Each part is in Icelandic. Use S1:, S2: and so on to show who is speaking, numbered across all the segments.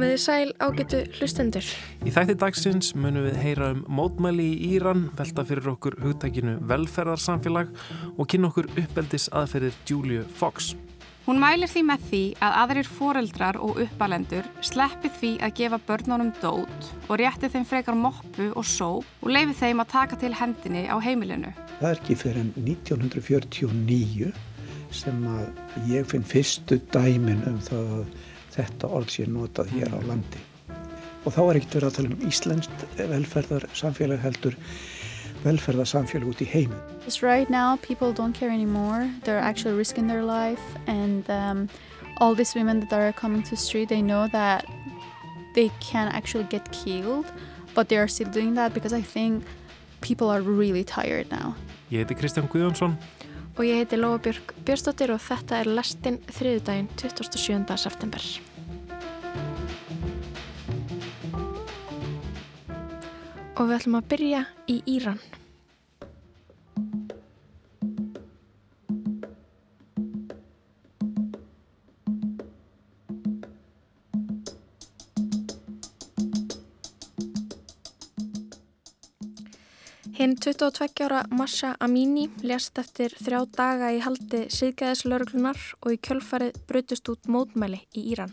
S1: Komiði sæl ágetu hlustendur.
S2: Í þætti dagsins munum við heyra um mótmæli í Íran, velta fyrir okkur hugtækinu velferðarsamfélag og kynna okkur uppeldis aðferðir Julia Fox.
S3: Hún mælir því með því að aðrir foreldrar og uppalendur sleppi því að gefa börnunum dót og rétti þeim frekar moppu og só og leifi þeim að taka til hendinni á heimilinu.
S4: Það er ekki fyrir 1949 sem að ég finn fyrstu dæmin um það að þetta orð sé notað hér á landi. Og þá er ekkert verið að tala um Íslandst velferðarsamfélag heldur velferðarsamfélag út í heiminn.
S5: Right now people don't care anymore. They're actually risking their life and um, all these women that are coming to the street they know that they can actually get killed but they are still doing that because I think people are really tired now.
S2: Ég heiti Kristján Guðjónsson
S1: og ég heiti Lóabjörg Björnstóttir og þetta er lestinn þriðudaginn 27. september. Og við ætlum að byrja í Íran. Hinn 22 ára Masha Amini lést eftir þrjá daga í haldi síðgæðislauruglunar og í kjölfarið brutust út mótmæli í Íran.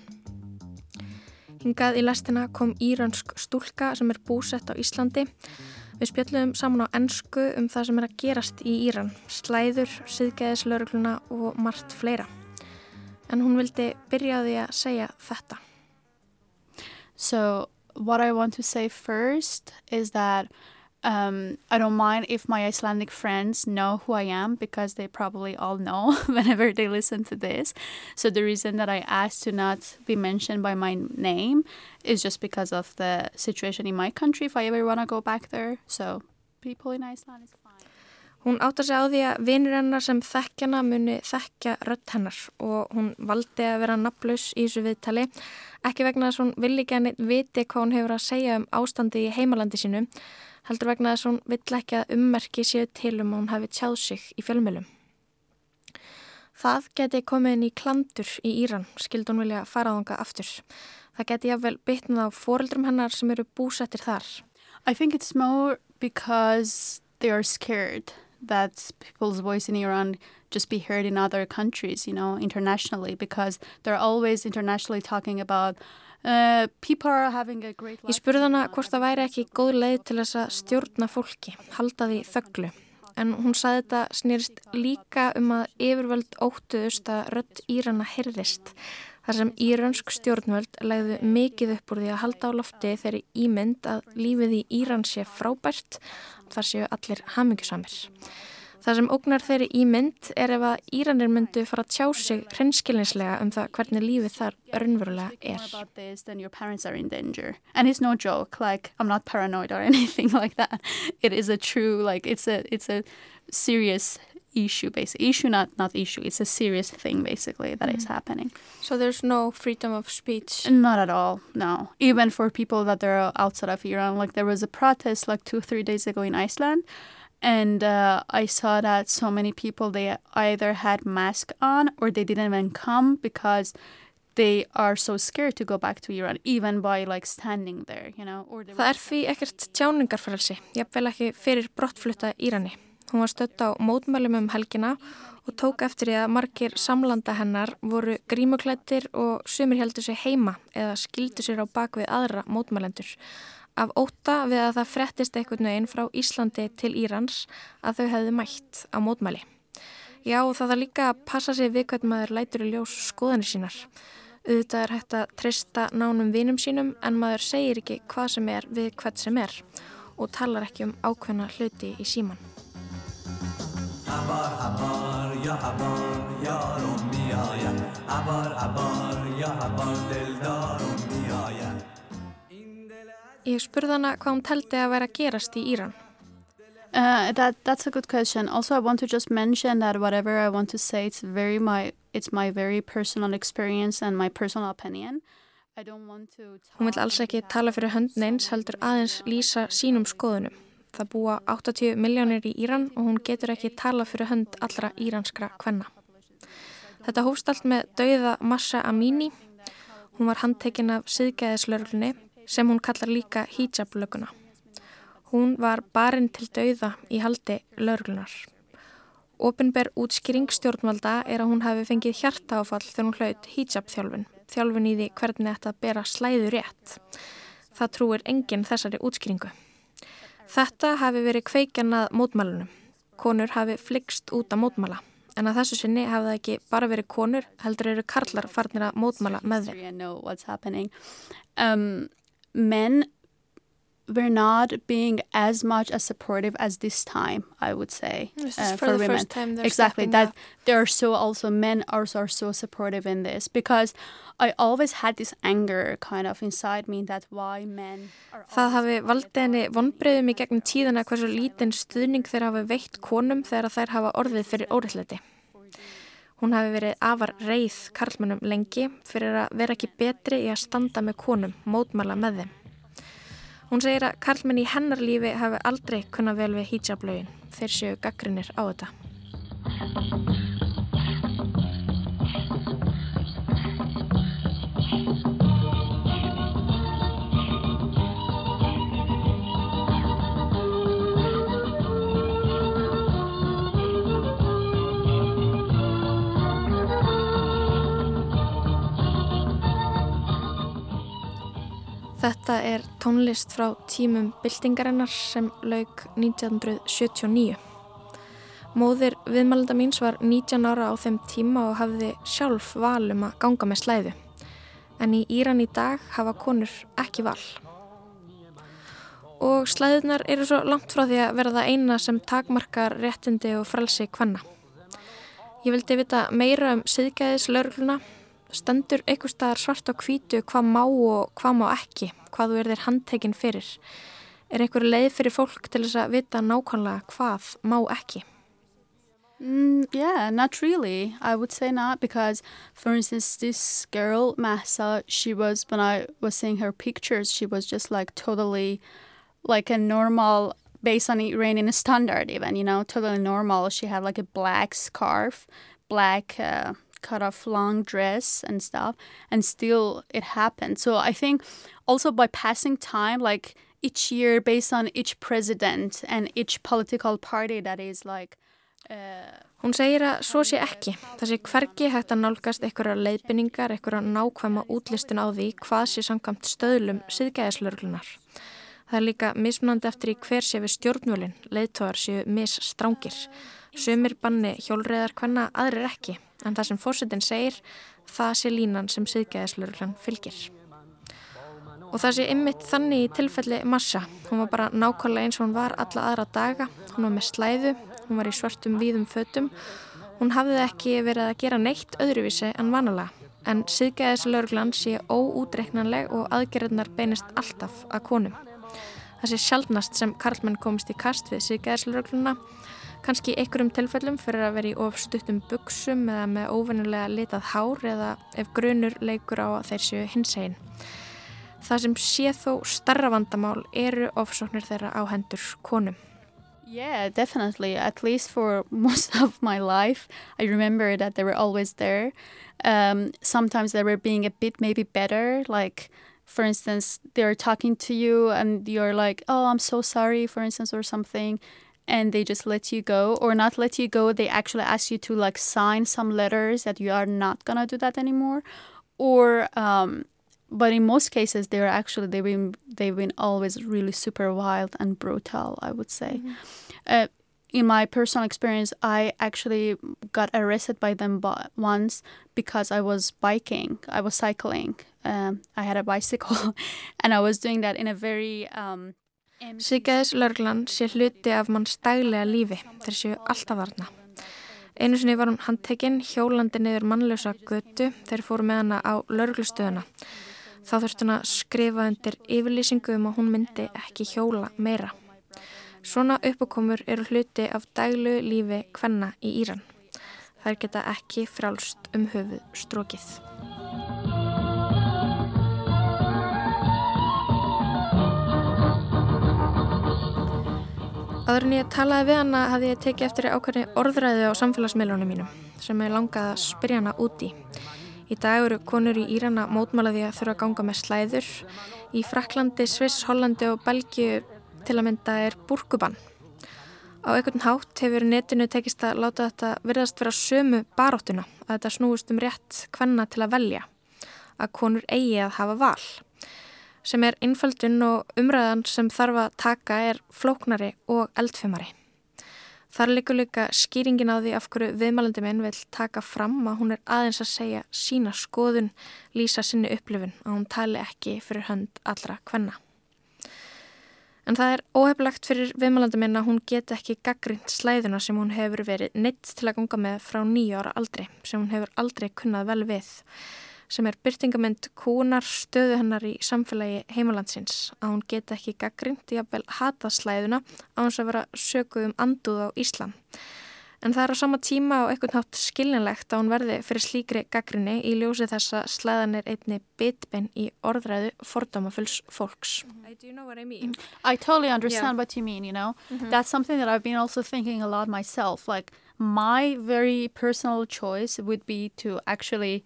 S1: Hingað í lestina kom íransk stúlka sem er búsett á Íslandi. Við spjöldum saman á ennsku um það sem er að gerast í Íran, slæður, síðgæðislaurugluna og margt fleira. En hún vildi byrja á því að segja þetta.
S5: So what I want to say first is that Um, I don't mind if my Icelandic friends know who I am because they probably all know whenever they listen to this. So the reason that I asked to not be mentioned by my name is just because of the situation in my country if I ever want to go back there. So people in Iceland is fine.
S1: Hún átt að segja á því að vinur hennar sem þekkjana muni þekkja rött hennar og hún valdi að vera naflaus í þessu viðtali. Ekki vegna þess að hún villi ekki að viti hvað hún hefur að segja um ástandi í heimalandi sínu heldur vegna þess að hún vill ekki að ummerki séu til um að hún hafi tjáð sig í fjölmjölum. Það geti komið inn í klandur í Íran, skild hún vilja faraðunga aftur. Það geti jáfnvel bytnað á foreldrum hennar sem eru búsettir þar.
S5: I think it's more because they are scared that people's voice in Iran just be heard in other countries, you know, internationally, because they're always internationally talking about Uh,
S1: Ég spurði hana hvort það væri ekki góð leið til þess að stjórna fólki, halda því þögglu. En hún saði þetta snýrist líka um að yfirvöld óttuðust að rött Írana heyrðist. Þar sem írönsk stjórnvöld legðu mikið upp úr því að halda á lofti þeirri ímynd að lífið í Íran sé frábært, þar séu allir hamingjusamir. Það sem ógnar þeirri ímynd er ef að Íranir myndu fara að tjá sig hrenskilinslega um það hvernig lífið þar örnverulega er.
S5: No joke, like like it's a, it's a issue basically. Issue not, not issue, it's a serious thing basically that mm. is happening.
S1: So there's no freedom of speech?
S5: Not at all, no. Even for people that are outside of Iran, like there was a protest like two, three days ago in Iceland and uh, I saw that so many people they either had mask on or they didn't even come because they are so scared to go back to Iran even by like standing there, you know.
S1: Það er því ekkert tjáningarfrelsi, jafnvel ekki fyrir brottflutta Írani. Hún var stött á mótmælum um helgina og tók eftir því að margir samlanda hennar voru grímuklættir og sumir heldur sig heima eða skildu sér á bakvið aðra mótmælendur af óta við að það frettist einhvern veginn frá Íslandi til Írans að þau hefðu mætt á mótmæli. Já, það er líka að passa sig við hvernig maður lætur í ljós skoðanir sínar. Auðvitað er hægt að trista nánum vinum sínum en maður segir ekki hvað sem er við hvert sem er og talar ekki um ákveðna hluti í síman. Abar, abar, ya abar, ya rummi, ya, ya. Abar, abar, ya abar, del darum, ya, ya. Ég spurði hana hvað hún teldi að vera að gerast í Íran.
S5: Uh, that, that's a good question. Also, I want to just mention that whatever I want to say, it's very my, it's my very personal experience and my personal opinion.
S1: Hún vil alls ekki tala fyrir höndneins heldur aðeins lýsa sínum skoðunum. Það búa 80 miljónir í Íran og hún getur ekki tala fyrir hönd allra íranskra kvenna. Þetta hófst allt með dauða Massa Amini Hún var handtekinn af siðgæðislörglunni sem hún kallar líka hijab-löguna. Hún var barinn til dauða í haldi lörglunar. Opinber útskýring stjórnvalda er að hún hafi fengið hjartaáfall þegar hún hlaut hijab-þjálfun, þjálfun í því hvernig þetta bera slæðu rétt. Það trúir enginn þessari útskýringu. Þetta hafi verið kveikjanað mótmælunum. Konur hafi flikst út að mótmæla. En að þessu sinni hafi það ekki bara verið konur, heldur eru karlar farnir að mótmæla með þeim.
S5: Um, men were not being as much as supportive as this time, I would say.
S1: Uh, for, for, women.
S5: exactly that up. there are so also men also are so supportive in this because I always had this anger kind of inside me that why men
S1: Það hafi valdið henni vonbreyðum í gegnum tíðana hversu lítinn stuðning þeir hafi veitt konum þegar þær hafa orðið fyrir óriðleiti. Hún hafi verið afar reið karlmennum lengi fyrir að vera ekki betri í að standa með konum, mótmala með þeim. Hún segir að karlmenn í hennar lífi hafi aldrei kunnað vel við hijab-laugin þeir séu gaggrinir á þetta. Þetta er tónlist frá tímum byltingarinnar sem lauk 1979. Móðir viðmælda míns var 19 ára á þeim tíma og hafði sjálf val um að ganga með slæðu. En í Íran í dag hafa konur ekki val. Og slæðunar eru svo langt frá því að vera það eina sem takmarkar réttindi og frelsi hvenna. Ég vildi vita meira um siðgæðis lörgluna stendur einhver staðar svart á kvítu hvað má og hvað má ekki, hvað þú er þér handtekinn fyrir. Er einhver leið fyrir fólk til þess að vita nákvæmlega hvað má ekki?
S5: Mm, yeah, not really. I would say not because, for instance, this girl, Massa, she was, when I was seeing her pictures, she was just like totally like a normal, based on Iranian standard even, you know, totally normal. She had like a black scarf, black uh, cut off long dress and stuff and still it happened. So i think also by passing time like each year based on each president and each political party that is like
S1: uh, Hún segir að svo sé ekki. Það sé hvergi hægt að nálgast einhverja leiðbynningar, einhverja nákvæma útlistun á því hvað sé samkvæmt stöðlum síðgæðislörglunar. Það er líka mismunandi eftir í hver sé við stjórnvölinn, leiðtóðar séu misstrángir. Sumir banni hjólreðar hvenna, aðrir ekki en það sem fórsetin segir, það sé línan sem siðgæðislurglan fylgir. Og það sé ymmit þannig í tilfelli Massa. Hún var bara nákvæmlega eins og hún var alla aðra daga. Hún var með slæðu, hún var í svartum víðum fötum. Hún hafði ekki verið að gera neitt öðruvísi en vanalega. En siðgæðislurglan sé óútreiknanleg og aðgerðnar beinist alltaf að konum. Það sé sjálfnast sem Karlmann komist í kast við siðgæðislurgluna kannski einhverjum tilfellum fyrir að vera í ofstuttum buksum eða með óvennulega litað hár eða ef grunur leikur á að þeir séu hinsegin. Það sem sé þó starra vandamál eru ofsóknir þeirra á hendur konum.
S5: Yeah, definitely. At least for most of my life, I remember that they were always there. Um, sometimes they were being a bit maybe better, like for instance, they're talking to you and you're like, oh, I'm so sorry, for instance, or something. And they just let you go or not let you go they actually ask you to like sign some letters that you are not gonna do that anymore. Or um, but in most cases they're actually they've been they've been always really super wild and brutal i would say. Mm-hmm. uh, in my personal experience i actually got arrested by them once because i was biking i was cycling. Um, i had a bicycle and i was doing that in a very um,
S1: Siggeðislörglan sé hluti af mann stæglega lífi þeir séu alltaf varna. Einu sinni var hún handtekinn hjólandi niður mannlösa götu þeir fóru með hana á lörglustöðuna. Þá þurfti hún að skrifa undir yfirlýsingu um að hún myndi ekki hjóla meira. Svona uppokomur eru hluti af dæglu lífi hvenna í Íran. Þær geta ekki frálst um höfuð strókið. Áður en ég talaði við hana hafði ég tekið eftir ákveðni orðræði á samfélagsmiðlunum mínum sem ég langaði að spyrja hana úti. Í dag eru konur í Írana mótmálaði að þurfa að ganga með slæður. Í Fraklandi, Sviss, Hollandi og Belgiu til að mynda er burkubann. Á einhvern hátt hefur netinu tekist að láta þetta virðast vera sömu baróttuna að þetta snúist um rétt hvenna til að velja. Að konur eigi að hafa val. Sem er innföldun og umræðan sem þarf að taka er flóknari og eldfimari. Þar likur líka skýringin á því af hverju viðmælandi minn vil taka fram að hún er aðeins að segja sína skoðun, lýsa sinni upplifun að hún tali ekki fyrir hönd allra hvenna. En það er óheflagt fyrir viðmælandi minn að hún get ekki gaggrind slæðuna sem hún hefur verið neitt til að ganga með frá nýja ára aldri, sem hún hefur aldrei kunnað vel við sem er byrtingamind kúnar stöðu hennar í samfélagi heimalandsins að hún geta ekki gaggrind í að vel hata slæðuna á hans að vera sökuð um anduð á Íslam. En það er á sama tíma og eitthvað nátt skiljanlegt að hún verði fyrir slíkri gaggrinni í ljósi þess að slæðan er einni bitbein í orðræðu fordómafulls fólks.
S5: I, do you know I, mean? I totally understand yeah. what you mean, you know. Mm -hmm. That's something that I've been also thinking a lot myself. Like my very personal choice would be to actually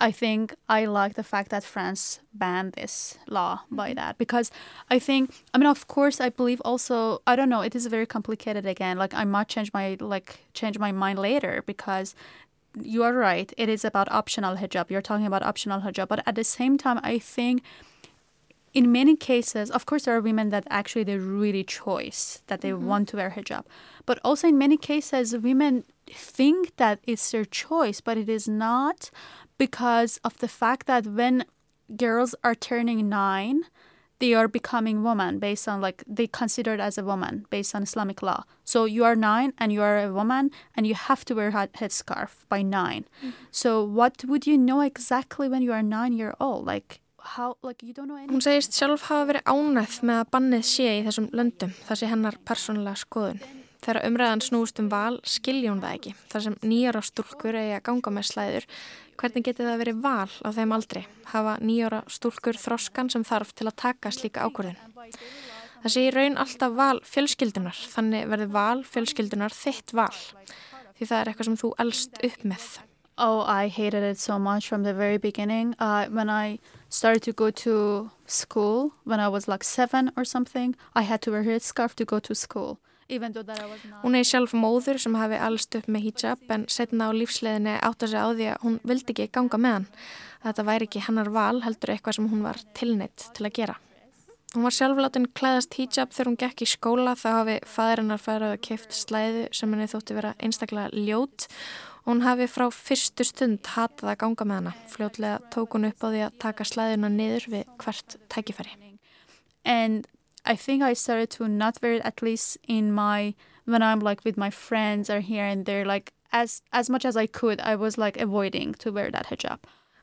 S5: I think I like the fact that France banned this law by mm-hmm. that because I think I mean of course I believe also I don't know it is very complicated again like I might change my like change my mind later because you are right it is about optional hijab you're talking about optional hijab but at the same time I think in many cases of course there are women that actually they really choice that they mm-hmm. want to wear hijab but also in many cases women think that it's their choice but it is not because of the fact that when girls are turning nine, they are becoming woman based on like they considered as a woman based on Islamic law. So you are nine and you are a woman and you have to wear a headscarf by 9 mm-hmm. So what would you know exactly when you are nine year old? Like how like you don't know anything.
S1: Hún segist sjálf hafa verið ánægð með að bannið sé í þessum löndum. Það sé hennar persónulega skoðun. Þegar umræðan snúst um val skiljum það ekki. Þar sem nýjar á stúlkur eigi að ganga með slæður Hvernig getur það verið val á þeim aldri? Hafa nýjóra stúlkur þroskan sem þarf til að taka slíka ákvörðin? Það sé í raun alltaf val fjölskyldunar, þannig verður val fjölskyldunar þitt val. Því það er eitthvað sem þú elst upp með.
S5: Oh, I hated it so much from the very beginning. Uh, when I started to go to school, when I was like seven or something, I had to wear a scarf to go to school.
S1: Hún er sjálf móður sem hafi allst upp með hijab en setna á lífsleðinni átt að segja á því að hún vildi ekki ganga með hann. Þetta væri ekki hennar val heldur eitthvað sem hún var tilneitt til að gera. Hún var sjálfláttinn klæðast hijab þegar hún gekk í skóla þá hafi fæðirinnar færið að keift slæðu sem henni þótti vera einstaklega ljót og hún hafi frá fyrstu stund hatað að ganga með hana. Fljótlega tók hún upp á því að taka slæðuna niður við hvert tækifæri.
S5: And I think I started to not wear it at least in my when I'm like with my friends or here and there like as as much as I could I was like avoiding to wear that hijab.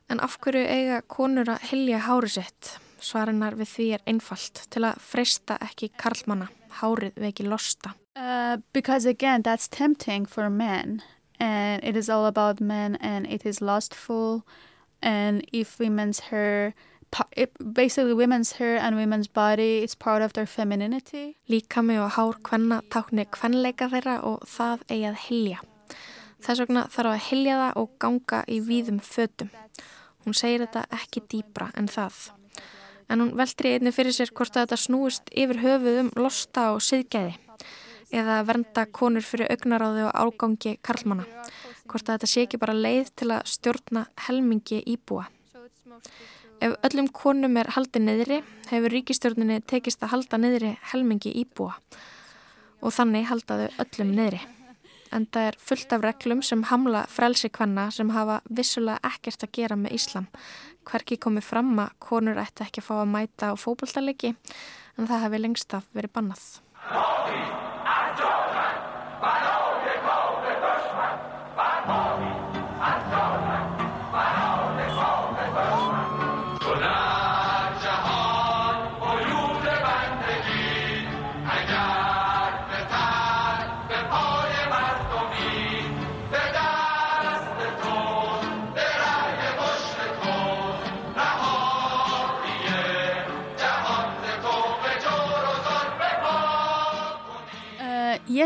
S1: En af hverju eiga konur að hilja hári sitt? Svarinnar við því er einfalt til að freysta ekki karlmanna, hárið við ekki losta.
S5: Uh, because again that's tempting for men and it is all about men and it is lustful and if women's hair it, basically women's hair and women's body it's part of their femininity.
S1: Líkami og hár hvenna tákni hvenleika þeirra og það eigi að hilja Þess vegna þarf að hilja það og ganga í víðum fötum. Hún segir þetta ekki dýbra en það. En hún veldur í einni fyrir sér hvort að þetta snúist yfir höfuðum losta og siðgæði eða vernda konur fyrir augnaráði og ágangi karlmanna. Hvort að þetta sé ekki bara leið til að stjórna helmingi íbúa Ef öllum konum er haldið niðri hefur ríkistjórninni tekist að halda niðri helmingi íbúa og þannig haldaðu öllum niðri. En það er fullt af reglum sem hamla frelsi kvenna sem hafa vissulega ekkert að gera með Íslam. Hverki komið fram að konur ætti ekki að fá að mæta á fókbaltalegi en það hefði lengst af verið bannað.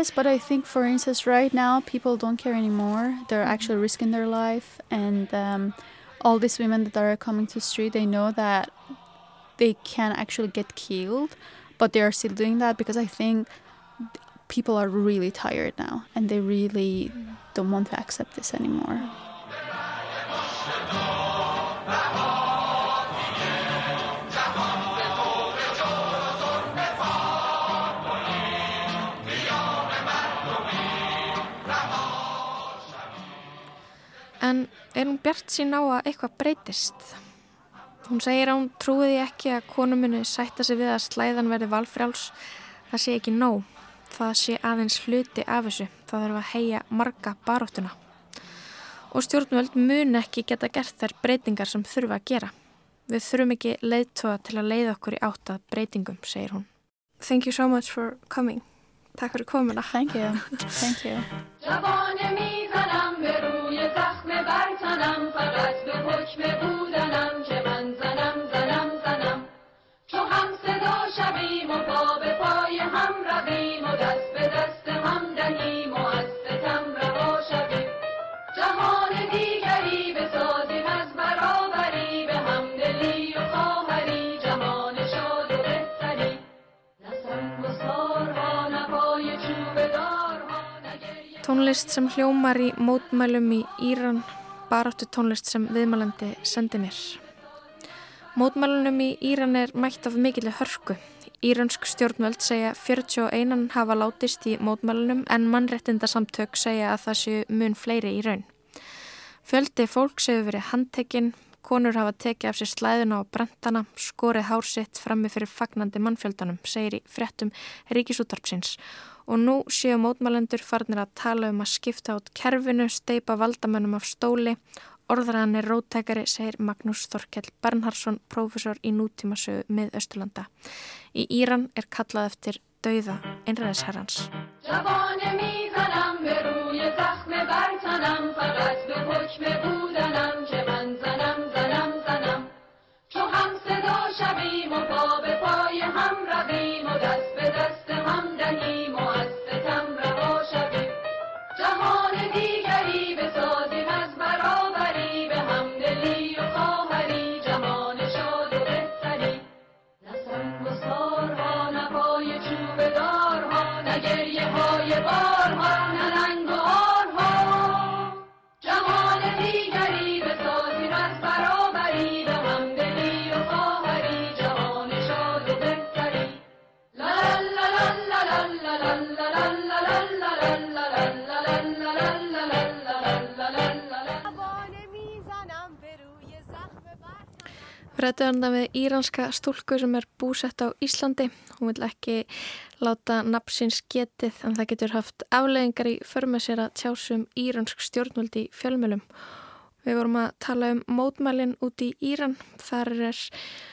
S5: Yes, but I think, for instance, right now people don't care anymore. They're mm-hmm. actually risking their life, and um, all these women that are coming to the street, they know that they can actually get killed, but they are still doing that because I think people are really tired now and they really don't want to accept this anymore.
S1: er hún bjart sín á að eitthvað breytist? Hún segir að hún trúiði ekki að konumunu sætta sig við að slæðan verði valfrjáls. Það sé ekki nóg. Það sé aðeins hluti af þessu. Það þarf að heia marga baróttuna. Og stjórnvöld mun ekki geta gert þær breytingar sem þurfa að gera. Við þurfum ekki leiðtóa til að leiða okkur í áttað breytingum, segir hún. Thank you so much for coming. Takk fyrir komuna.
S5: Thank you. Thank you.
S6: برتنم فقط به حکم بودنم که من زنم زنم زنم. چو هم صدا شویم و پا به پای هم رویم و دست به دست هم دهیم و از ستم رها شویم. جهان دیگری بسازیم از برابری به همدلی و خواهری جهان شاد و بهتری. نه سنگ و سارها نه پای چوب دارها نه
S1: sem hljómar í mótmælum í Íran, baráttu tónlist sem viðmælandi sendi mér. Mótmælunum í Íran er mætt af mikilvæg hörku. Íransk stjórnvöld segja 41 hafa látist í mótmælunum en mannrettindasamtök segja að það séu mun fleiri í raun. Fjöldi fólks hefur verið handtekinn, konur hafa tekið af sér slæðuna og brentana, skorið hársitt frammi fyrir fagnandi mannfjöldanum, segir í fréttum ríkisútarpsins og nú séu mótmælendur farnir að tala um að skipta át kerfinu, steipa valdamönnum af stóli. Orðræðan er róttækari, segir Magnús Þorkell Bernhardsson, prófessor í nútímasögu með Östurlanda. Í Íran er kallað eftir dauða einræðisherrans.
S6: جوانه میزنم به روی زخم برتنم فقط به حکم بودنم که من زنم زنم زنم چو هم صدا شویم و پا به پای هم رویم و دست به دست هم دهیم و Rættu hann það
S1: við íranska stúlku sem er búsett á Íslandi. Hún vil ekki láta napsins getið en það getur haft afleggingar í förmessera tjásum íransk stjórnvöldi fjölmjölum. Við vorum að tala um mótmælinn út í Íran. Þar er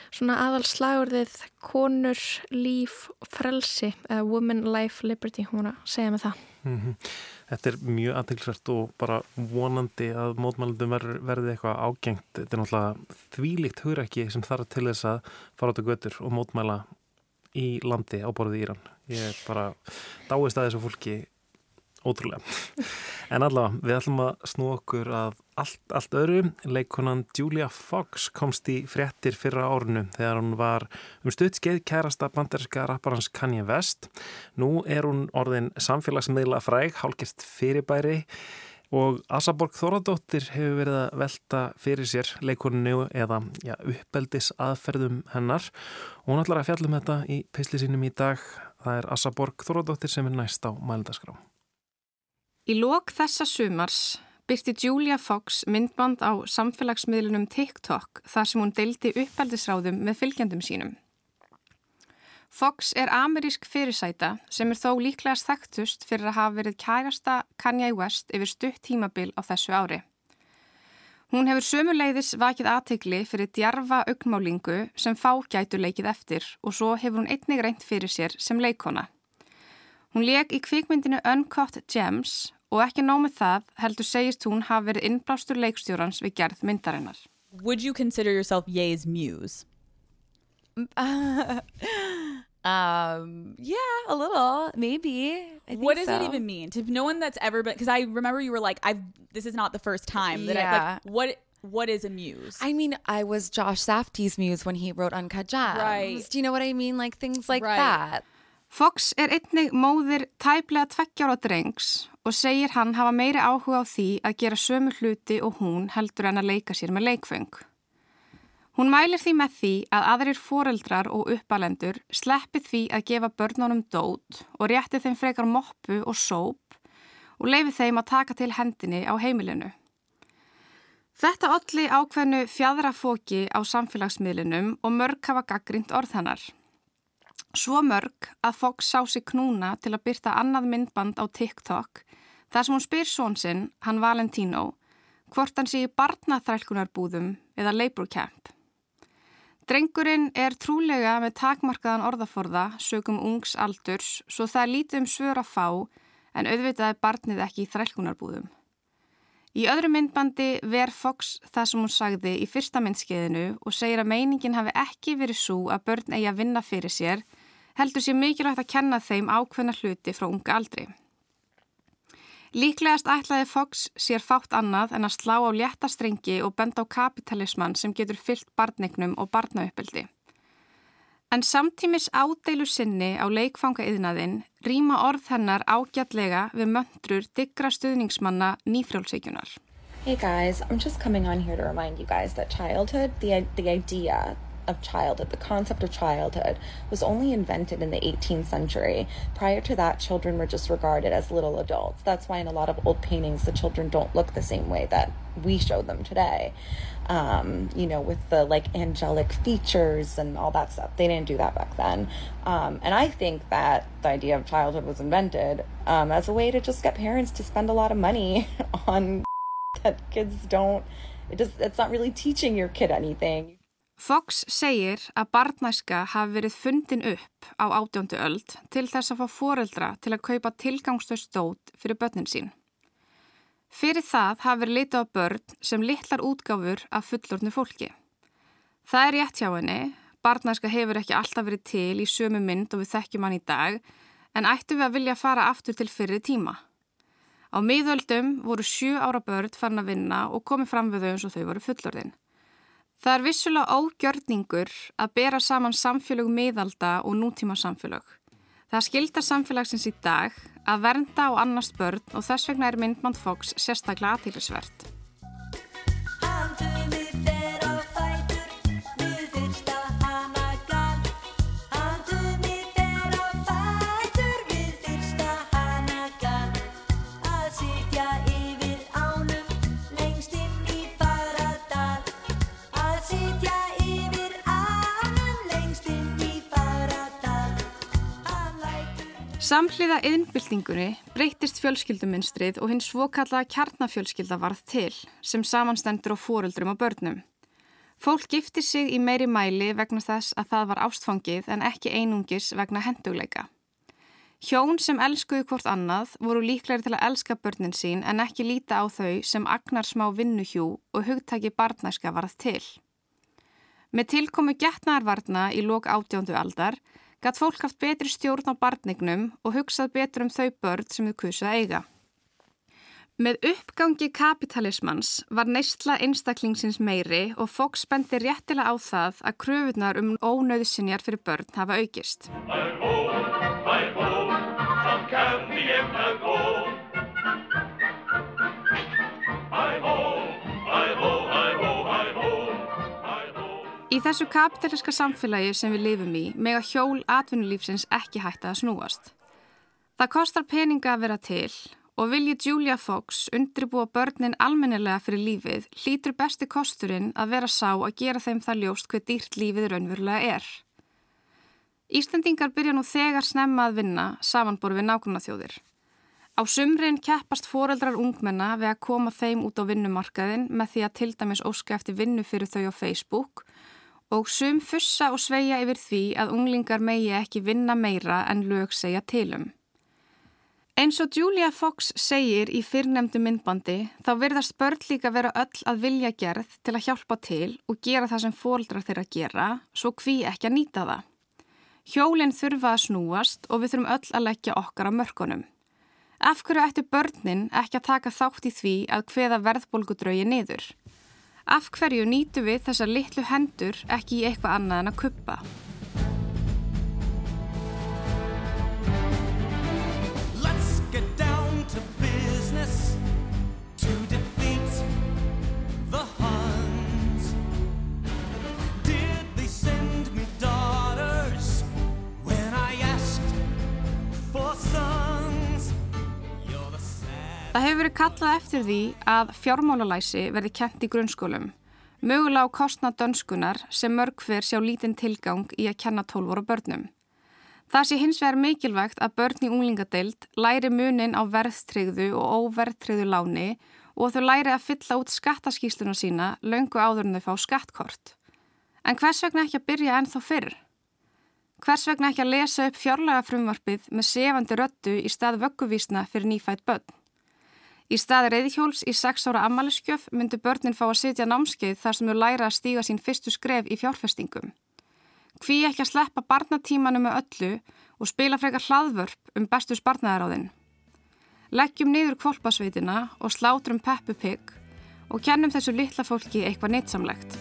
S1: svona aðal slagurðið konur, líf, frelsi eða woman, life, liberty. Hún að segja með það.
S2: Mm Þetta er mjög aðtilsvært og bara vonandi að mótmælundum ver, verði eitthvað ágengt. Þetta er náttúrulega þvílíkt hugrækki sem þarf til þess að fara át á götur og mótmæla í landi á borðið Íran. Ég er bara dáist að þessu fólki ótrúlega. En allavega, við ætlum að snú okkur að allt, allt öðru. Leikonan Julia Fox komst í fréttir fyrra árunu þegar hún var um stuttskeið kærasta banderska rapparans Kanye West. Nú er hún orðin samfélagsmiðla fræg, hálkist fyrirbæri og Asaborg Þóradóttir hefur verið að velta fyrir sér leikoninu eða ja, uppeldis aðferðum hennar og hún ætlar að fjallum þetta í pisli sínum í dag. Það er Asaborg Þóradóttir sem er næst á mælindaskrá.
S3: Í lok þessa sumars byrti Julia Fox myndband á samfélagsmiðlunum TikTok þar sem hún deildi uppeldisráðum með fylgjandum sínum. Fox er amerísk fyrirsæta sem er þó líklegast þekktust fyrir að hafa verið kærasta Kanye West yfir stutt tímabil á þessu ári. Hún hefur sömuleiðis vakið aðtegli fyrir djarfa augmálingu sem fá gætu leikið eftir og svo hefur hún einnig reynd fyrir sér sem leikona. Hún leik í kvikmyndinu Uncut Gems og ekki nómið það heldur segist hún hafa verið innblástur leikstjórans við gerð myndarinnar.
S7: Would you consider yourself Ye's muse?
S8: Um, yeah, a little, maybe. I
S7: What does that
S8: so.
S7: even mean? To no one that's ever been, because I remember you were like, "I've this is not the first time that I
S8: Yeah.
S7: like." What what is a muse?
S8: I mean, I was Josh Safdie's muse when he wrote Uncut Gems.
S7: Right.
S8: Do you know what I mean? Like things like
S7: Right.
S8: that.
S3: Fox er einnig móðir tæplega tveggjára drengs og segir hann hafa meiri áhuga á því að gera sömu hluti og hún heldur en að leika sér með leikfeng. Hún mælir því með því að aðrir foreldrar og uppalendur sleppi því að gefa börnunum dót og rétti þeim frekar moppu og sóp og leifi þeim að taka til hendinni á heimilinu. Þetta olli ákveðnu fjadrafóki á samfélagsmiðlunum og mörg hafa gaggrind orð hennar. Svo mörg að Fox sá sig knúna til að byrta annað myndband á TikTok þar sem hún spyr són sinn, hann Valentino, hvort hann sé í barnaþrælkunarbúðum eða labor camp. Drengurinn er trúlega með takmarkaðan orðaforða sögum ungs aldurs svo það er lítið um svör að fá en auðvitað er barnið ekki í þrælkunarbúðum. Í öðru myndbandi ver Fox það sem hún sagði í fyrsta myndskeiðinu og segir að meiningin hafi ekki verið svo að börn eigi að vinna fyrir sér, heldur sér mikilvægt að kenna þeim ákveðna hluti frá unga aldri. Líklegast ætlaði Fox sér fátt annað en að slá á létta strengi og benda á kapitalismann sem getur fyllt barnegnum og barnauppeldi. En samtímis ádeilu sinni á leikfanga yðnaðinn rýma orð hennar ágjatlega við möndrur diggra stuðningsmanna nýfrjálsíkjunar.
S9: Hey guys, I'm just coming on here to remind you guys that childhood, the, the idea of childhood, the concept of childhood, was only invented in the 18th century. Prior to that, children were just regarded as little adults. That's why in a lot of old paintings, the children don't look the same way that we show them today. Um, you know, with the like angelic features and all that stuff. They didn't do that back then. Um, and I think that the idea of childhood was invented um, as a way to just get parents to spend a lot of money on that kids don't it just it's not really teaching your kid anything.
S3: Fox segir að barnæska hafi verið fundin upp á átjóndu öld til þess að fá foreldra til að kaupa tilgangstöð stót fyrir börnin sín. Fyrir það hafi verið litið á börn sem litlar útgáfur af fullornu fólki. Það er rétt hjá henni, barnæska hefur ekki alltaf verið til í sömu mynd og við þekkjum hann í dag, en ættu við að vilja fara aftur til fyrir tíma. Á miðöldum voru sjö ára börn farin að vinna og komið fram við þau eins og þau voru fullorðin. Það er vissulega ógjörningur að bera saman samfélög miðalda og nútíma samfélög. Það skildar samfélagsins í dag að vernda og annast börn og þess vegna er myndband Fox sérstaklega aðtýrlisvert. Samhliða yðnbyltingunni breytist fjölskylduminstrið og hinn svokallaða kjarnafjölskylda varð til sem samanstendur á fóruldrum og börnum. Fólk gifti sig í meiri mæli vegna þess að það var ástfangið en ekki einungis vegna hendugleika. Hjón sem elskuðu hvort annað voru líklegri til að elska börnin sín en ekki líta á þau sem agnar smá vinnuhjú og hugtaki barnæska varð til. Með tilkomu getnarvarna í lok átjóndu aldar gætt fólk haft betri stjórn á barnignum og hugsað betur um þau börn sem þau kusu að eiga. Með uppgangi kapitalismans var neysla einstaklingsins meiri og fólk spendi réttilega á það að kröfunar um ónöðsinjar fyrir börn hafa aukist. Í þessu kapitaliska samfélagi sem við lifum í mega hjól atvinnulífsins ekki hætta að snúast. Það kostar peninga að vera til og vilji Julia Fox undribúa börnin almennilega fyrir lífið hlýtur besti kosturinn að vera sá að gera þeim það ljóst hver dýrt lífið raunverulega er. Íslandingar byrja nú þegar snemma að vinna samanbor við nákvæmna þjóðir. Á sumrin keppast foreldrar ungmenna við að koma þeim út á vinnumarkaðin með því að til dæmis óska eftir vinnu fyrir þau á Facebook og sum fussa og sveia yfir því að unglingar megi ekki vinna meira en lög segja tilum. Eins og Julia Fox segir í fyrrnemdu myndbandi þá verðast börn líka vera öll að vilja gerð til að hjálpa til og gera það sem fóldrar þeirra gera svo hví ekki að nýta það. Hjólinn þurfa að snúast og við þurfum öll að leggja okkar á mörkunum. Af hverju ættu börnin ekki að taka þátt í því að hveða verðbólgudraugi niður? Af hverju nýtu við þessar litlu hendur ekki í eitthvað annað en að kuppa? Það hefur verið kallað eftir því að fjármálalæsi verði kent í grunnskólum, mögulega á kostna dönskunar sem mörg hver sjá lítinn tilgang í að kenna 12 ára börnum. Það sé hins vegar mikilvægt að börn í unglingadeild læri munin á verðtryggðu og óverðtryggðu láni og þau læri að fylla út skattaskýsluna sína löngu áður en þau fá skattkort. En hvers vegna ekki að byrja ennþá fyrr? Hvers vegna ekki að lesa upp fjárlega frumvarpið með sefandi röttu í stað vögguvísna fyrir nýfætt börn? Í staði reyðhjóls í 6 ára ammaliðskjöf myndu börnin fá að sitja námskeið þar sem þau læra að stíga sín fyrstu skref í fjárfestingum. Hví ekki að sleppa barnatímanu með öllu og spila frekar hlaðvörp um bestu spartnaðaráðin. Leggjum niður kvolpasveitina og slátrum peppupigg og kennum þessu litla fólki eitthvað neittsamlegt.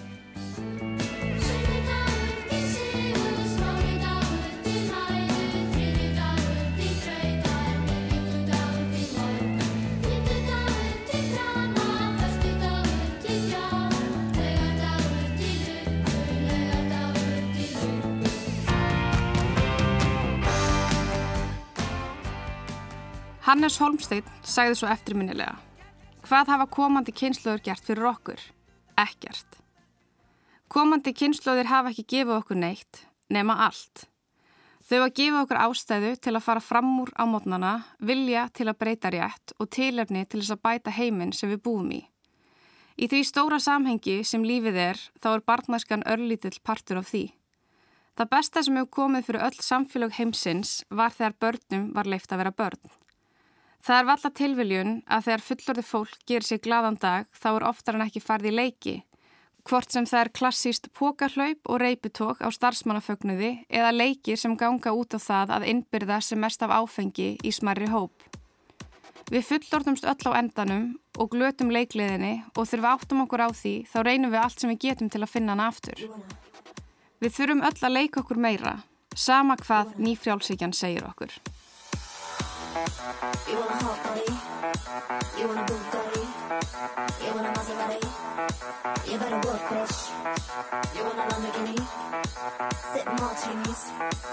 S3: Hannes Holmstein sagði svo eftirminnilega. Hvað hafa komandi kynnslóður gert fyrir okkur? Ekkert. Komandi kynnslóðir hafa ekki gefið okkur neitt, nema allt. Þau að gefa okkur ástæðu til að fara fram úr á mótnana, vilja til að breyta rétt og tilefni til þess að bæta heiminn sem við búum í. Í því stóra samhengi sem lífið er, þá er barnaskan örlítill partur af því. Það besta sem hefur komið fyrir öll samfélag heimsins var þegar börnum var leift að vera börn. Það er valla tilviljun að þegar fullorði fólk gerir sér gladan dag þá er oftar en ekki farið í leiki. Hvort sem það er klassíst pókarhlaup og reyputók á starfsmannafögnuði eða leiki sem ganga út á það að innbyrða sem mest af áfengi í smarri hóp. Við fullorðumst öll á endanum og glötum leikliðinni og við áttum okkur á því þá reynum við allt sem við getum til að finna hana aftur. Við þurfum öll að leika okkur meira, sama hvað nýfrjálsíkjan segir okkur.
S10: You want a hot body? You want a Bugatti? You want a Maserati? You better work, bitch. You want a Lamborghini? Sip martinis,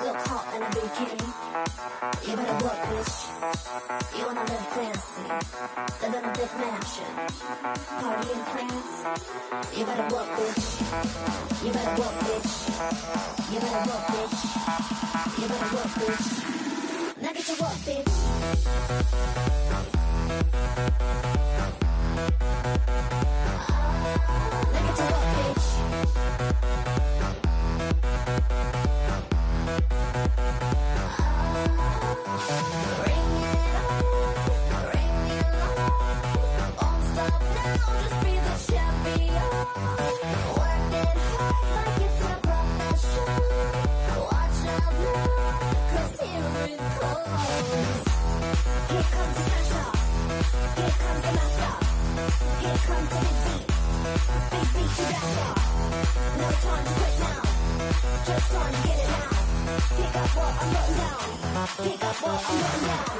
S10: look hot in a bikini. You better work, bitch. You wanna live fancy, live in a big mansion, party in France. You better work, bitch. You better work, bitch. You better work, bitch. You better work, bitch. Get to get to work, bitch. Bring it on, bring it on. Won't stop now, just be the champion. It hard. Just time to it now, just want to get it now. Pick up what I'm putting down. Pick up what I'm putting down.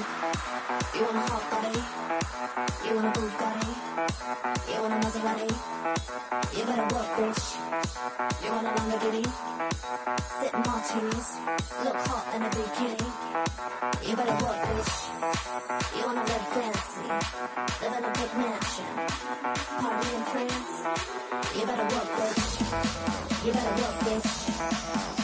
S10: You want a hot body? You want a Bugatti? You want a Maserati? You better work, bitch. You want a Lamborghini? Sip martinis, look hot in a bikini. You better work, bitch. You wanna live fancy, live a big mansion, party in France. You better work, bitch. You better work, bitch.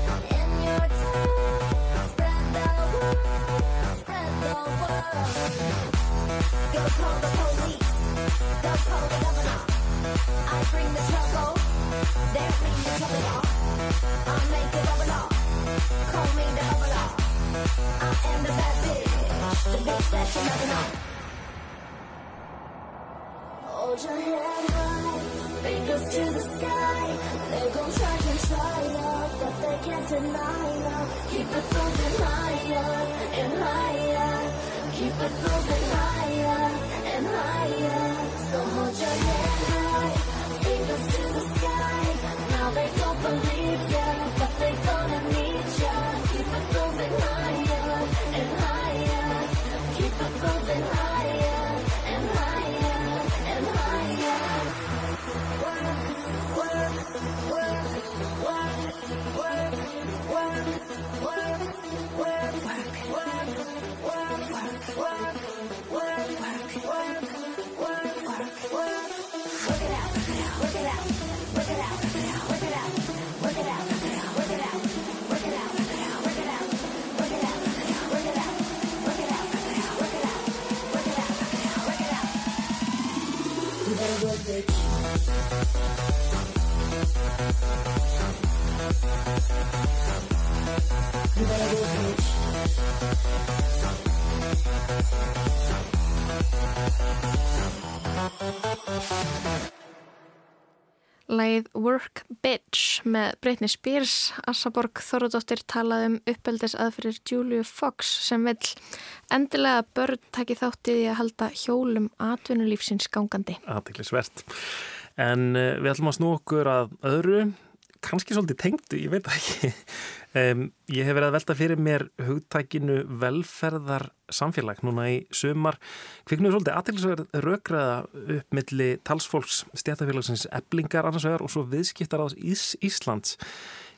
S10: Hold your head high, fingers to the sky. They gon' try and try ya, but they can't deny ya. Keep it moving higher and higher. Keep it moving higher and higher. So hold your head Work Bitch
S1: með Britney Spears, Assaborg Þorðardóttir talaði um uppeldis aðfyrir Julia Fox sem vill endilega börn taki þáttið í að halda hjólum atvinnulífsins gangandi.
S2: aðtiklisvert. En uh, við ætlum að snú okkur að öðru, kannski svolítið tengdu, ég veit ekki. Um, ég hef verið að velta fyrir mér hugtækinu velferðar samfélag núna í sumar. Kviknuðu svolítið aðtiklisverð rökraða upp milli talsfólks stjætafélagsins eblingar annars vegar og svo viðskiptar ás Ís Íslands.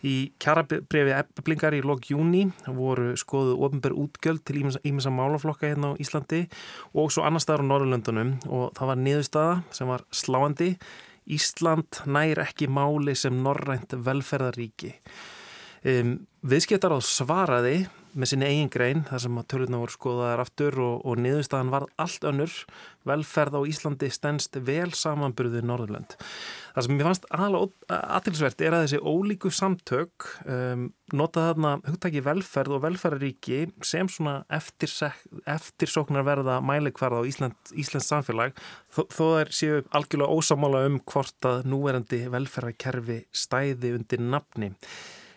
S2: Í kjarabrifi eblingar í lok júni voru skoðuð ofinber útgjöld til ímessa málaflokka hérna á Íslandi og svo annar staðar á Norrlöndunum og það var niðurstaða sem var sláandi. Ísland nær ekki máli sem norrænt velferðaríki. Um, viðskiptar á svaraði með sinni eigin grein þar sem að tölurna voru skoðaðar aftur og, og niðurstaðan var allt önnur velferð á Íslandi stendst vel samanburðið Norðurlönd. Það sem ég fannst aðtilsvert er að þessi ólíku samtök um, nota þarna hugtæki velferð og velferðaríki sem svona eftirsóknarverða mælikvarða á Ísland, Íslands samfélag þó, þó þær séu algjörlega ósamála um hvort að núverandi velferðarkerfi stæði undir nafni.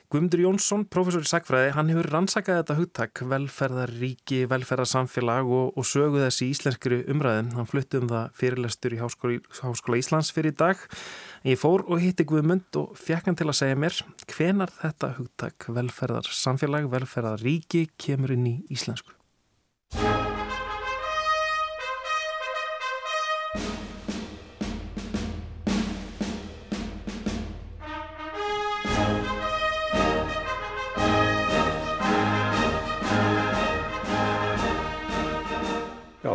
S2: Guðmundur Jónsson, professor í sagfræði, hann hefur rannsakað þetta hugtak, velferðaríki, velferðarsamfélag og, og sögu þessi íslenskri umræðin. Hann flutti um það fyrirlestur í Háskóla, Háskóla Íslands fyrir í dag. Ég fór og hitti Guðmund og fekk hann til að segja mér hvenar þetta hugtak, velferðarsamfélag, velferðaríki, kemur inn í íslensku.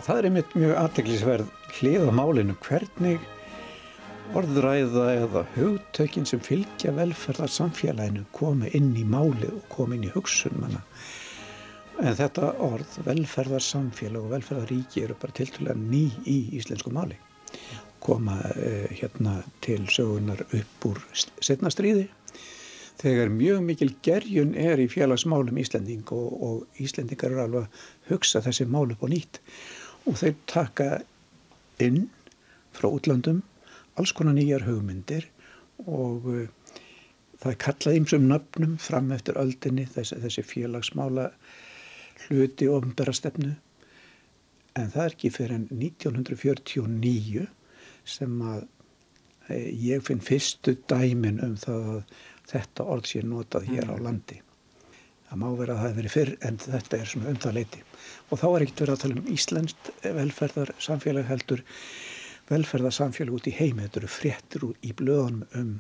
S4: Það er einmitt mjög aðteglisverð hlið á málinu hvernig orðræða eða hugtökin sem fylgja velferðarsamfélaginu komi inn í málið og komi inn í hugsun manna. En þetta orð, velferðarsamfélag og velferðaríki eru bara tiltúlega ný í íslensku máli. Koma eh, hérna til sögunar upp úr setnastríði þegar mjög mikil gerjun er í félagsmálum Íslending og, og Íslendingar eru alveg að hugsa þessi mál upp á nýtt og þeir taka inn frá útlandum alls konar nýjar hugmyndir og uh, það er kallað ymsum nöfnum fram eftir öldinni þessi, þessi félagsmála hluti ofnbæra stefnu en það er ekki fyrir en 1949 sem að e, ég finn fyrstu dæmin um það að þetta orð sé notað hér á landi. Það má vera að það hefur verið fyrr en þetta er svona um það leiti. Og þá er ekkert verið að tala um Íslenskt velferðarsamfélag heldur velferðarsamfélag út í heimi. Þetta eru fréttir í blöðunum um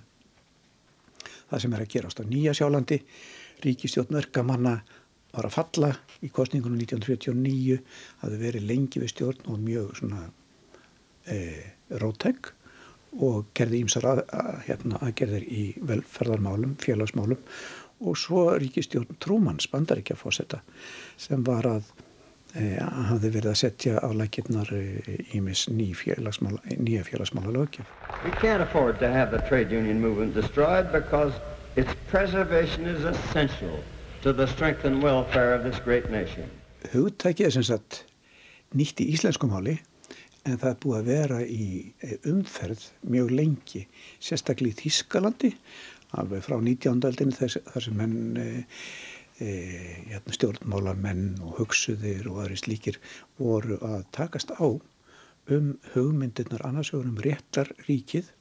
S4: það sem er að gerast á Nýja sjálandi. Ríkistjórn verkamanna var að falla í kostningunum 1949. Það hefur verið lengi við stjórn og mjög svona e, rótæk og gerði ímsar að, að, hérna, aðgerðir í velferðarmálum, félagsmálum og svo ríkistjórn Trúmanns bandaríkjafósetta sem var að e, hafði verið að setja á lækirnar ímis félagsmála, nýja félagsmála lögjum.
S11: We can't afford to have the trade union movement destroyed because its preservation is essential to the strength and welfare of this great nation.
S4: Hugtækið er sem sagt nýtt í íslensku máli en það er búið að vera í eh, umferð mjög lengi, sérstaklega í Þískalandi, alveg frá 19. aldinu þar, sem menn e, e, hérna, stjórnmála menn og hugsuðir og aðri slíkir voru að takast á um hugmyndirnar annars vegar um réttarríkið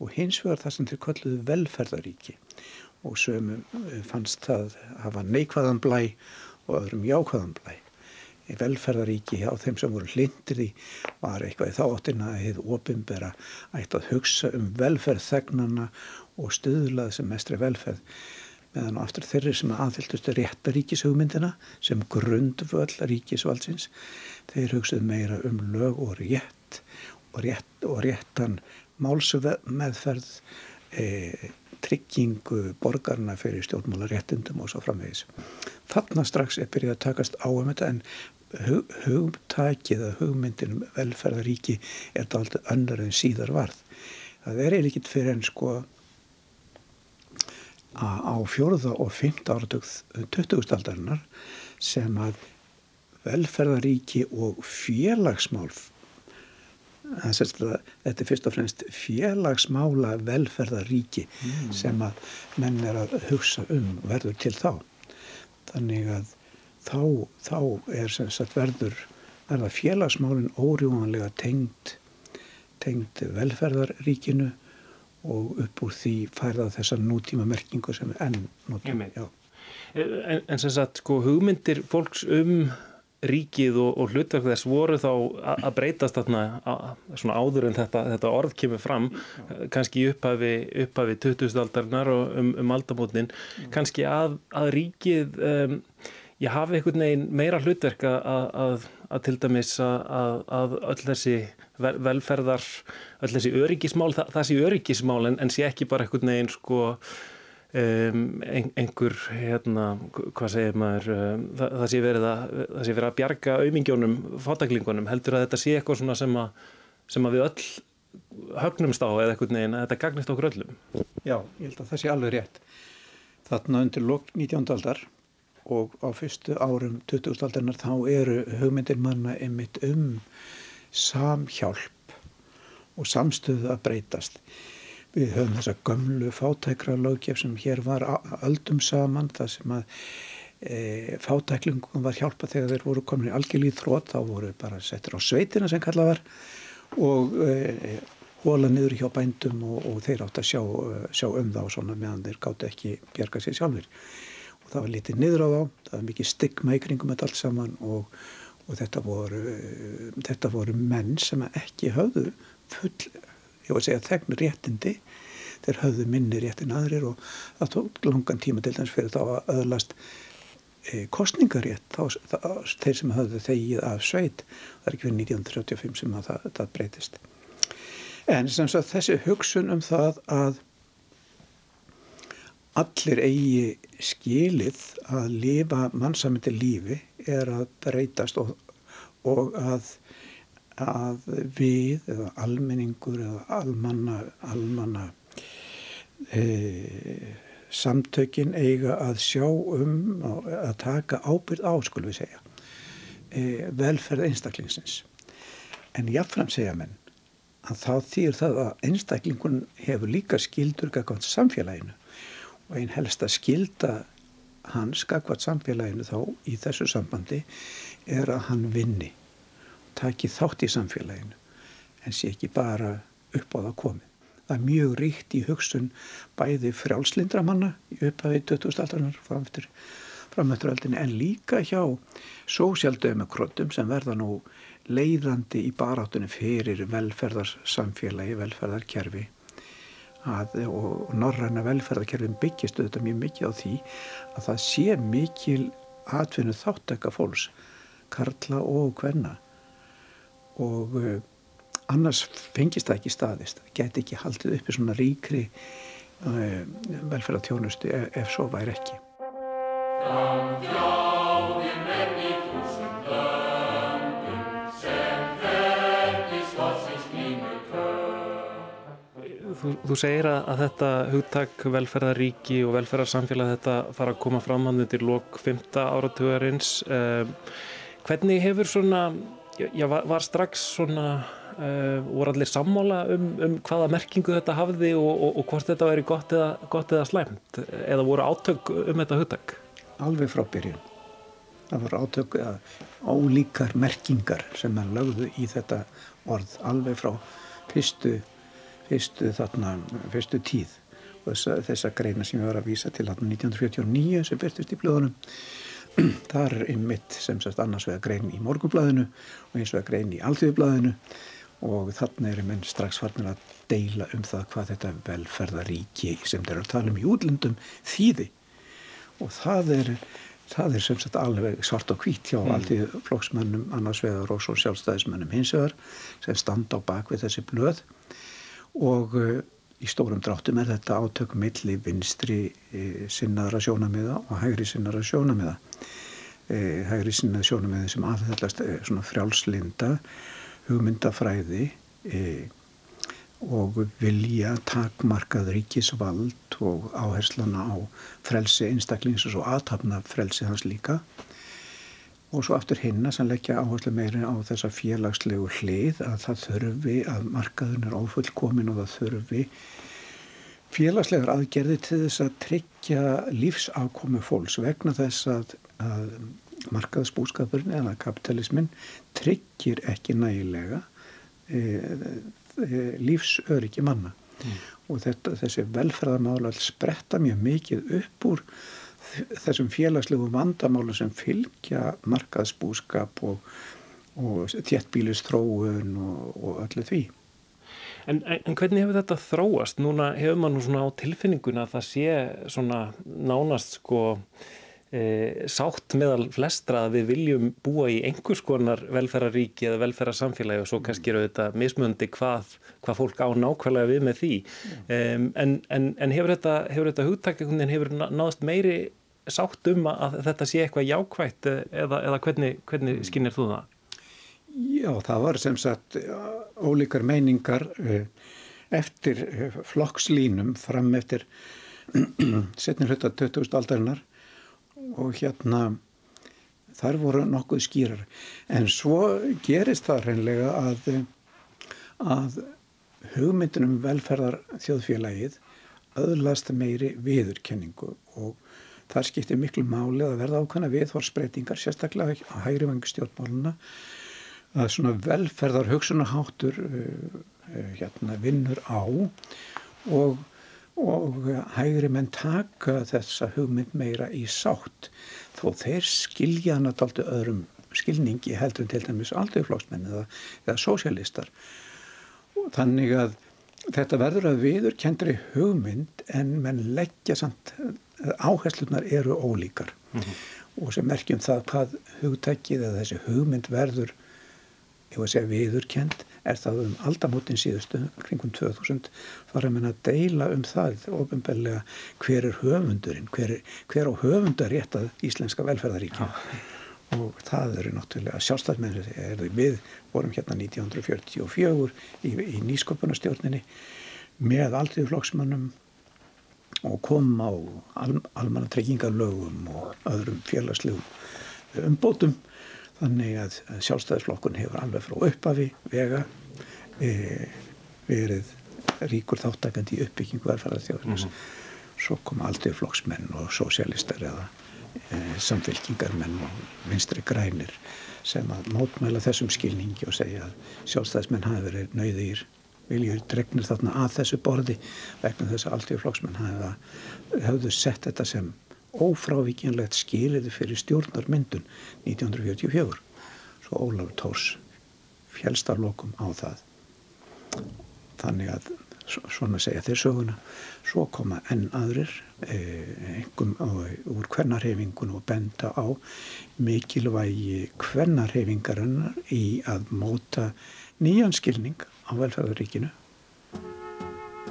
S4: og hins vegar það sem þeir kalluðu velferðaríki og sömum eh, fannst það hafa neikvæðan blæ og öðrum jákvæðan blæ velferðaríki á þeim sem voru hlindir í var eitthvað í þáttina að hefðu ofinbera ætti að hugsa um velferð þegnana og stuðlað sem mestri velferð meðan aftur þeirri sem aðfylgdustu réttaríkishugmyndina sem grundvöld ríkisvaldsins þeir hugsaðu meira um lög og rétt og, rétt, og réttan málsmeðferð e, tryggingu borgarna fyrir stjórnmála réttindum og svo framvegis. Þarna strax er byrjað að takast á um þetta en hug, hugtakið að hugmyndinum velferðaríki er þetta alltaf önnur en síðar varð. Það er eiginlega ekkit fyrir en sko að á fjóruða og fymta áratug 20. aldarinnar sem að velferðaríki og félagsmál þetta er fyrst og fremst félagsmála velferðaríki mm. sem að menn er að hugsa um verður til þá þannig að þá, þá er sem sagt verður verða félagsmálinn órjúanlega tengd tengd velferðaríkinu og upp úr því færða þessa nútíma merkingu sem er enn nútíma
S2: en, en sem sagt sko hugmyndir fólks um ríkið og, og hlutverk þess voru þá að breytast þarna svona áður en þetta, þetta orð kemur fram kannski upphafi, upphafi 20. aldarinnar og um, um aldamotnin kannski að, að ríkið um, ég hafi einhvern veginn meira hlutverk að, að, að til dæmis að öll þessi velferðar öll þessi öryggismál, það, það sé öryggismál en, en sé ekki bara einhvern veginn sko Um, einhver hérna, hvað segir maður um, það, það sé að, það sé verið að bjarga auðmingjónum, fátaklingunum heldur að þetta sé eitthvað svona sem að, sem að við öll högnumst á eða eitthvað neginn að þetta gagnist okkur öllum
S4: Já, ég held að það sé alveg rétt þarna undir lok 19. aldar og á fyrstu árum 20. aldarinnar þá eru hugmyndir manna einmitt um samhjálp og samstöðu að breytast Við höfum þessa gömlu fátækra lögjef sem hér var öldum saman þar sem að e, fátæklingum var hjálpa þegar þeir voru komin í algjörlíð þrótt þá voru bara settir á sveitina sem kallað var og e, hóla niður hjá bændum og, og þeir átt að sjá, sjá um þá svona meðan þeir gáttu ekki bjarga sér sjálfur það var lítið niður á þá, það var mikið stigma í kringum þetta allt saman og, og þetta, voru, þetta voru menn sem ekki höfðu full ég var að segja þegn réttindi. Þeir höfðu minni réttin aðrir og það tók langan tíma til dæmis fyrir þá að öðlast e, kostningarétt þá, þá, þeir sem höfðu þegið af sveit það er ekki fyrir 1935 sem það, það breytist. En sem sagt þessi hugsun um það að allir eigi skilið að lifa mannsamindi lífi er að breytast og, og að að við eða almenningur eða almanna, almanna e, samtökin eiga að sjá um að taka ábyrð á, skulum við segja, e, velferð einstaklingsins. En jáfnfram segja menn að þá þýr það að einstaklingun hefur líka skildur samfélaginu og einn helst að skilda hans gagvart samfélaginu þá í þessu sambandi er að hann vinni taki þátt í samfélaginu en sé ekki bara upp á það komið. Það er mjög ríkt í hugsun bæði frjálslindra manna í upphafi 2000-aldarinnar framöftur framöfturaldinni en líka hjá sósjaldöfumekrotum sem verða nú leiðandi í baráttunni fyrir velferðarsamfélagi, velferðarkerfi að, og norræna velferðarkerfin byggjast auðvitað mjög mikið á því að það sé mikil atvinnu þáttaka fólks, karla og hvenna og uh, annars fengist það ekki staðist það geti ekki haldið uppi svona ríkri uh, velferðartjónustu ef, ef svo væri ekki
S2: þú segir að, að þetta hugtak velferðaríki og velferðarsamfélag þetta fara að koma fram hann undir lok 5. áratugarins. Um, hvernig hefur svona, já, var, var strax svona, uh, voru allir sammála um, um hvaða merkingu þetta hafði og, og, og hvort þetta væri gott eða, gott eða slæmt? Eða voru átök um þetta hugtak?
S4: Alveg frá byrjun. Það voru átök eða ólíkar merkingar sem er lögðu í þetta orð alveg frá fyrstu, fyrstu, þarna, fyrstu tíð og þessa, þessa greina sem ég var að vísa til þarna 1949 sem byrtist í blöðunum. Þar er einmitt sem sagt annars vegar grein í morgunblæðinu og eins vegar grein í alþjóðblæðinu og þarna eru menn strax farnir að deila um það hvað þetta velferðaríki sem þeir eru að tala um í útlöndum þýði. Og það er það er sem sagt alveg svart og hvít hjá mm. alltið flokksmönnum annars vegar og svo sjálfstæðismönnum hins vegar sem standa á bak við þessi blöð og uh, í stórum dráttum er þetta átök milli vinstri uh, sinnaðra sjónamiða og hægri sinnaðra sjónamiða uh, hægri sinnaðra sjónamiða sem aðhællast frjálslinda hugmyndafræði og vilja takmarkað ríkisvald og áherslana á frelsi einstaklings og aðtapna frelsi hans líka og svo aftur hinna sem leggja áherslu meiri á þessa félagslegu hlið að það þurfi að markaðun er ófullkomin og það þurfi félagslegar aðgerði til þess að tryggja lífsákomi fólks vegna þess að, að markaðsbúskapurinn eða kapitalismin tryggir ekki nægilega e, lífsöryggi manna mm. og þetta, þessi velferðarmála spretta mjög mikið upp úr þessum félagslegu vandamála sem fylgja markaðsbúskap og, og tjettbílistróun og, og öllu því.
S2: En, en hvernig hefur þetta þróast? Núna hefur maður svona á tilfinninguna að það sé svona nánast sko e, sátt meðal flestra að við viljum búa í einhvers konar velferðaríki eða velferðarsamfélagi og svo kannski eru þetta mismöndi hvað, hvað fólk á nákvæmlega við með því um, en, en, en hefur þetta, þetta hugtakt hefur náðast meiri sátt um að þetta sé eitthvað jákvægt eða, eða hvernig, hvernig skinnir þú það?
S4: Já, það var sem sagt ólíkar meiningar eftir flokkslínum fram eftir setnir hluta 2000 aldarinnar og hérna þar voru nokkuð skýrar en svo gerist það reynlega að, að hugmyndunum velferðar þjóðfélagið öðlast meiri viðurkenningu og þar skiptir miklu máli að verða ákvæmna viðhorsbreytingar sérstaklega á hægri vangi stjórnmáluna að svona velferðar hugsunaháttur uh, hérna vinnur á og og hægri menn taka þessa hugmynd meira í sátt. Þó þeir skilja daldi öðrum skilningi heldur til dæmis aldrei flóksmenn eða, eða sósialistar þannig að þetta verður að viður kendri hugmynd en menn leggja samt áherslunar eru ólíkar. Mm -hmm. og sem merkjum það hvað hugtækið eða þessi hugmynd verður ég var að segja viðurkend er það um aldamótin síðustu kringum 2000 fara með að deila um það ofinbellega hver er höfundurinn hver, hver á höfundar réttað íslenska velferðaríkja og það eru náttúrulega sjálfstæðsmennir við vorum hérna 1944 í, í nýsköpunarstjórninni með aldrei flokksmannum og kom á al, almanna treykingarlögum og öðrum félagslegum umbótum Þannig að sjálfstæðisflokkun hefur alveg frá uppafi vega e, verið ríkur þáttakandi í uppbyggingu velferðarþjóðurins. Mm -hmm. Svo koma aldrei flokksmenn og sósialistar eða e, samfélkingarmenn og vinstri grænir sem að mótmæla þessum skilningi og segja að sjálfstæðismenn hafi verið nöyðir viljur dregnir þarna að þessu borði vegna þess að aldrei flokksmenn hafa, hafðu sett þetta sem ófrávíkjanlegt skiliði fyrir stjórnarmyndun 1944 svo Ólafur Tórs fjelstarlokum á það. Þannig að svona segja þeir söguna. Svo koma enn aðrir einhverjum úr hvernarhefingun og benda á mikilvægi hvernarhefingarinnar í að móta nýjan skilning á velferðaríkinu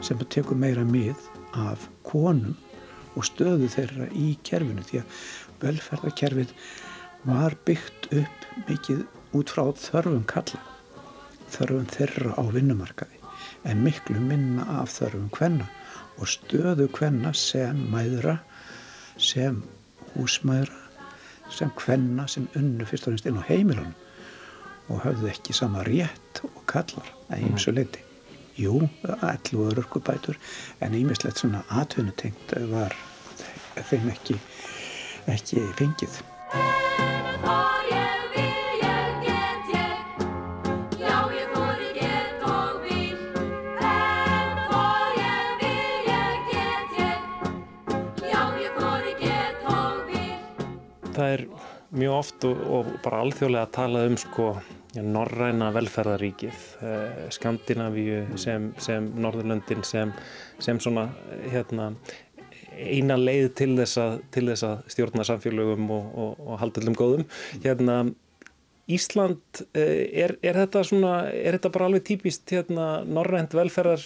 S4: sem tekur meira mið af konum og stöðu þeirra í kerfinu því að velferðarkerfið var byggt upp mikið út frá þörfum kalla þörfum þeirra á vinnumarkaði en miklu minna af þörfum hvenna og stöðu hvenna sem mæðra, sem húsmæðra, sem hvenna sem unnu fyrst og finnst inn á heimilunum og höfðu ekki sama rétt og kallar að ýmsu leiti. Jú, allu og örkubætur en ýmislegt svona atvinnutengt var þeim ekki, ekki fengið.
S2: Það er mjög oft og, og bara alþjóðlega að tala um sko norræna velferðaríkið, eh, Skandinavíu sem, sem Norðurlöndin sem, sem svona hérna eina leið til þess að, til þess að stjórna samfélögum og, og, og halda allum góðum. Hérna, Ísland, eh, er, er þetta svona, er þetta bara alveg típist hérna norrænt velferðar,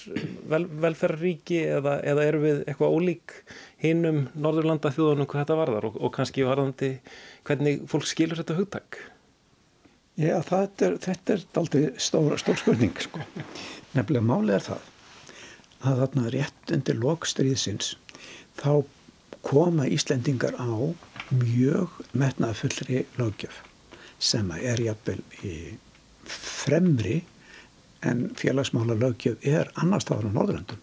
S2: vel, velferðaríki eða, eða eru við eitthvað ólík hinnum Norðurlanda þjóðunum hvað þetta varðar og, og kannski varðandi hvernig fólk skilur þetta hugtak?
S4: Já, er, þetta er aldrei stór, stór spurning, sko. Nefnilega málið er það að þarna rétt undir lokstríðsins þá koma Íslendingar á mjög metnaðfullri löggjöf sem er jafnvel í fremri en félagsmála löggjöf er annars stáður á Norðurlöndum.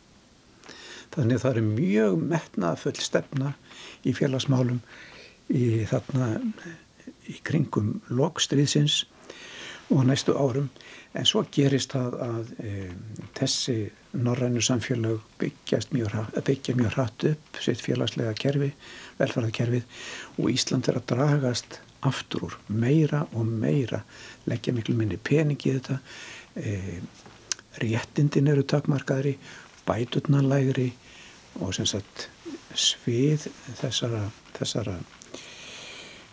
S4: Þannig að það er mjög metnaðfull stefna í félagsmálum í þarna í kringum lokstríðsins og næstu árum. En svo gerist það að e, þessi norrænu samfélag mjög, byggja mjög hratt upp sitt félagslega kerfi, velferðarkerfið og Ísland er að dragast aftur úr meira og meira leggja miklu minni pening í þetta. E, réttindin eru takmarkaðri bæturnanlægri og sem sagt svið þessara, þessara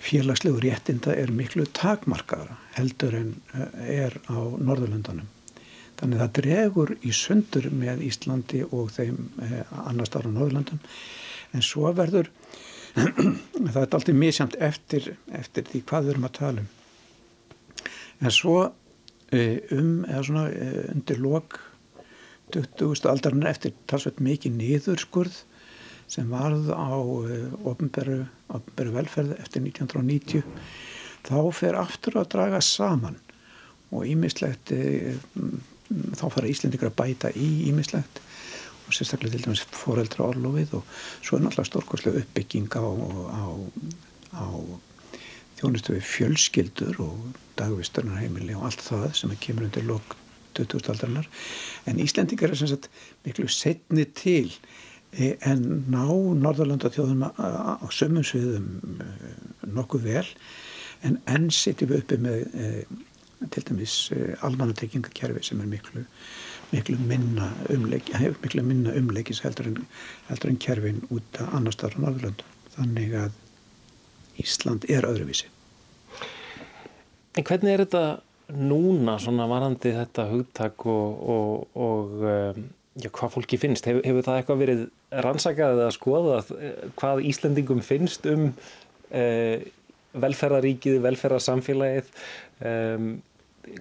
S4: félagslegu réttinda er miklu takmarkaðra heldur en eh, er á Norðurlöndunum. Þannig það dregur í sundur með Íslandi og þeim eh, annars ára á Norðurlöndum en svo verður það er alltaf misjamt eftir, eftir því hvað við erum að tala um. En svo eh, um eða svona undir lok 20. aldarinnar eftir talsveit mikið niðurskurð sem varð á ofnberu, ofnberu velferð eftir 1990 þá fer aftur að draga saman og ímislegt þá fara Íslendingar að bæta í ímislegt og sérstaklega til dæmis foreldra orlofið og svo er náttúrulega stórkoslega uppbygging á, á, á þjónustu við fjölskyldur og dagvistarnarheimili og allt það sem er kemur undir lok 20. aldarinnar en Íslendingar er sem sagt miklu setni til Eh, en ná Norðurlanda þjóðum á sömum sviðum eh, nokkuð vel. En enn sitjum við uppi með e, til dæmis almannatekkingakerfi sem er miklu, miklu minna umleikis heldur heldur en kerfin út að annar starf á Norðurlanda þannig að Ísland er öðruvísi.
S2: En hvernig er þetta núna svona varandi þetta hugtak og, og, og já, hvað fólki finnst? Hefur, hefur það eitthvað verið rannsakað eða skoðað eh, hvað Íslendingum finnst um uh, velferðaríkið, velferðarsamfélagið um,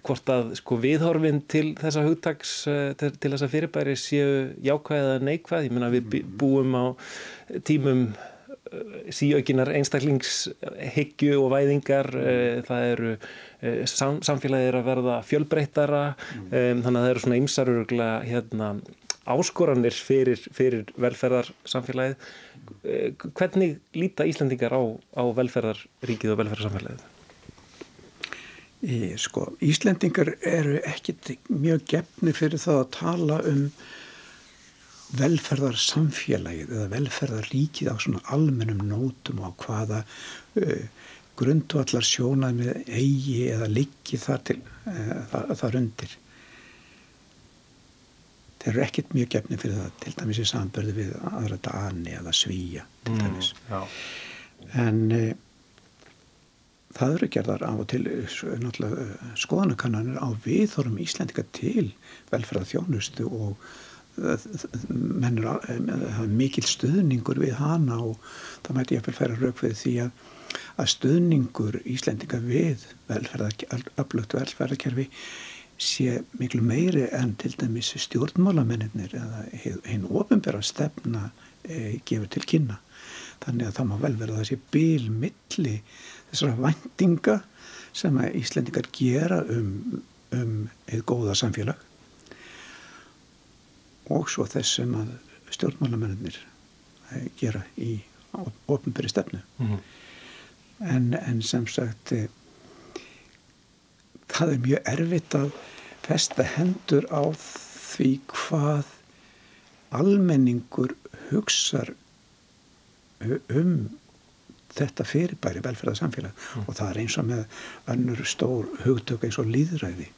S2: hvort að sko viðhorfin til þessa hugtaks uh, til, til þessa fyrirbæri séu jákvæð eða neikvæð, ég meina við bý- búum á tímum síaukinar einstaklingshyggju og væðingar mm. það eru eh, sam, samfélagið er að verða fjölbreyttara mm. þannig að það eru svona ymsarugla hérna, áskoranir fyrir, fyrir velferðarsamfélagið Eh, hvernig líta Íslandingar á, á velferðarríkið og velferðarsamfélagið?
S4: Í, sko, Íslendingar eru ekkit mjög gefni fyrir það að tala um velferðarsamfélagið eða velferðarríkið á svona almennum nótum á hvaða uh, grundvallar sjónað með eigi eða liggi þar, til, uh, þar, þar undir. Þeir eru ekkit mjög gefni fyrir það til dæmis í sambörðu við aðra dani eða svíja til dæmis.
S2: Mm,
S4: En uh, það eru gerðar á og til náttúrulega uh, skoðanakannanir á viðþorum Íslendinga til velferða þjónustu og mennur er mikil stuðningur við hana og það mæti ég að færa rauk við því að, að stuðningur Íslendinga við velferða, öflugt velferðarkerfi sé miklu meiri en til dæmis stjórnmálamennir eða hinn ofinbæra stefna e, gefur til kynna. Þannig að það má vel vera þessi bíl milli þessara vendinga sem að Íslendingar gera um, um eða góða samfélag og svo þess sem að stjórnmálamennir e, gera í ofinbæri stefnu.
S2: Mhm.
S4: En, en sem sagt e, það er mjög erfitt að festa hendur á því hvað almenningur hugsar um þetta fyrirbæri velferðarsamfélag.
S2: Mm.
S4: og það er eins og með önnur stór hugtök eins og líðræði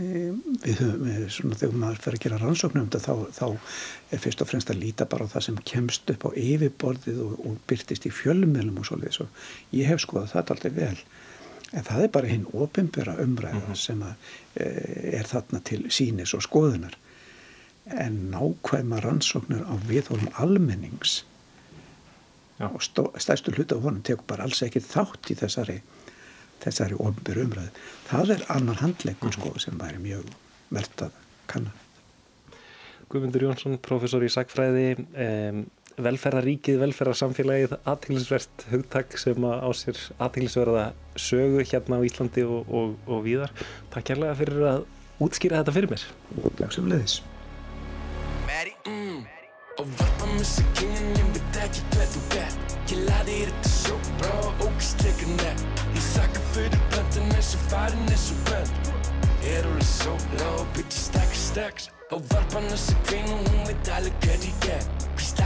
S4: Em, við höfum, svona þegar maður fer að gera rannsóknum um þetta þá, þá er fyrst og fremst að líta bara á það sem kemst upp á yfirborðið og, og byrtist í fjölumilum og svoleiðis. Og ég hef skoðað þetta alltaf vel en það er bara hinn opimbera umræða sem að, e, er þarna til sínis og skoðunar en nákvæma rannsóknur á viðhólum almennings
S2: Já.
S4: og stó, stærstu hluta af honum tekur bara alls ekki þátt í þessari þessari ofinbyrju umræðu. Það er annar handleikur sko sem væri mjög verðt að kanna.
S2: Guðmundur Jónsson, professor í sagfræði, um, velferðaríkið, velferðarsamfélagið, aðtýrlisvert hugtak sem að á sér aðtýrlisverða sögu hérna á Íslandi og, og, og víðar. Takk kærlega fyrir að útskýra þetta fyrir mér.
S4: Takk sem leiðis.
S12: Mm. Og varpa með sig kynnin, ég veit ekki hvað þú ert Ég laði þetta svo bra og ógistleika nett Ég þakka fyrir pöntin eins og farin eins og pönt Er alveg svo lág, bitch stakka staks Og varpa með sig kynnin, hún veit alveg hvað ég er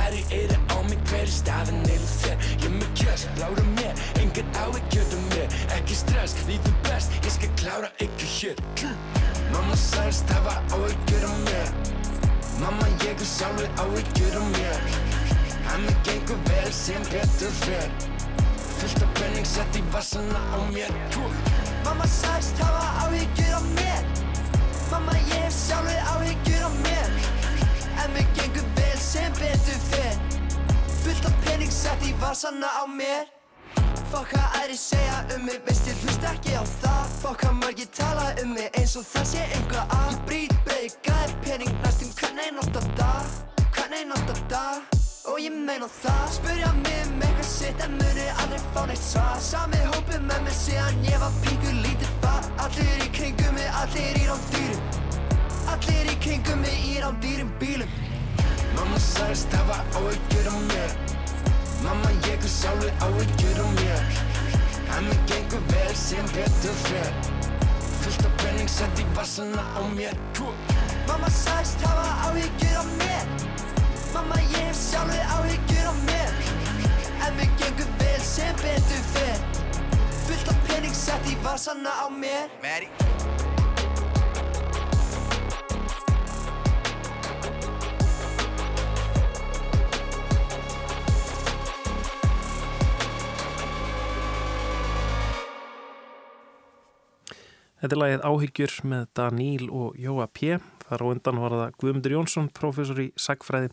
S12: Hver stæri er á mig, hver er staðan? Eða þér Ég er með kjöss, lára mér, engar áhyggjörðum mér. Ekki stress, lífið best, ég skal klára ekki hér. Mamma sagðist hafa áhyggjörðum mér. Mamma, ég er sjálfur áhyggjur um mér. En mér gengur vel sem betur fer. Fullt af penning sett í vassana á mér. Mamma sagðist hafa áhyggjur um mér. Mamma, ég er sjálfur áhyggjur um mér. En gengur vel sem betur fer. Fullt af penning sett í vassana á mér. Fokk hvað aðri segja um mig Veist ég hlust ekki á það. Fokk hvað margir tala um mig eins og það sé einhvað að. Ég brýt breyð, gæði pening næstum hvern einasta dag. Hvern einasta dag Og ég meina það. Spurja mig um eitthvað sitt en muni aldrei fá neitt svar. Sami hópið með mig síðan ég var píku lítið bar. Allir í kringum mig, allir í rándýrum Allir í kringum mig í rándýrum bílum Mamma sagðist hafa áhyggjur um mér. Mamma, ég er sjálfur áhyggjur um mér. En mér gengur vel sem betur fer. Fullt af penning sett í vassana á mér. Mamma sagðist hafa áhyggjur um mér. Mamma, ég er sjálfur áhyggjur um mér. En mér gengur vel sem betur fer. Fullt af penning sett í vassana á mér. Ready?
S2: Þetta er lagið Áhyggjur með Daníl og Jóa P. Þar á undan var það Guðmundur Jónsson, professor í sagfræði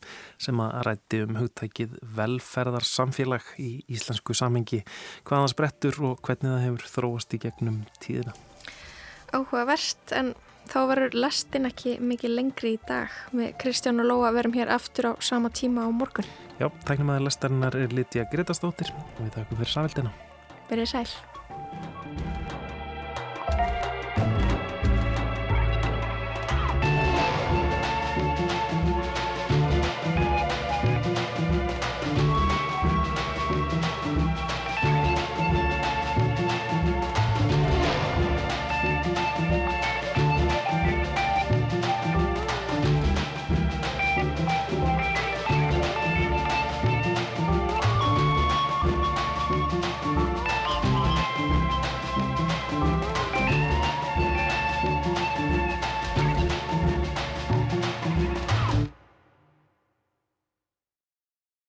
S2: sem að rætti um hugtækið velferðarsamfélag í íslensku samengi. Hvaðan sprettur og hvernig það hefur þróast í gegnum tíðina.
S1: Áhugavert en þá verður lestin ekki mikið lengri í dag. Við Kristján og Lóa verum hér aftur á sama tíma á morgun.
S2: Já, tæknum að lestarinnar er Lítja Gretastóttir og við þakkum fyrir samveldina.
S1: Verið sæl.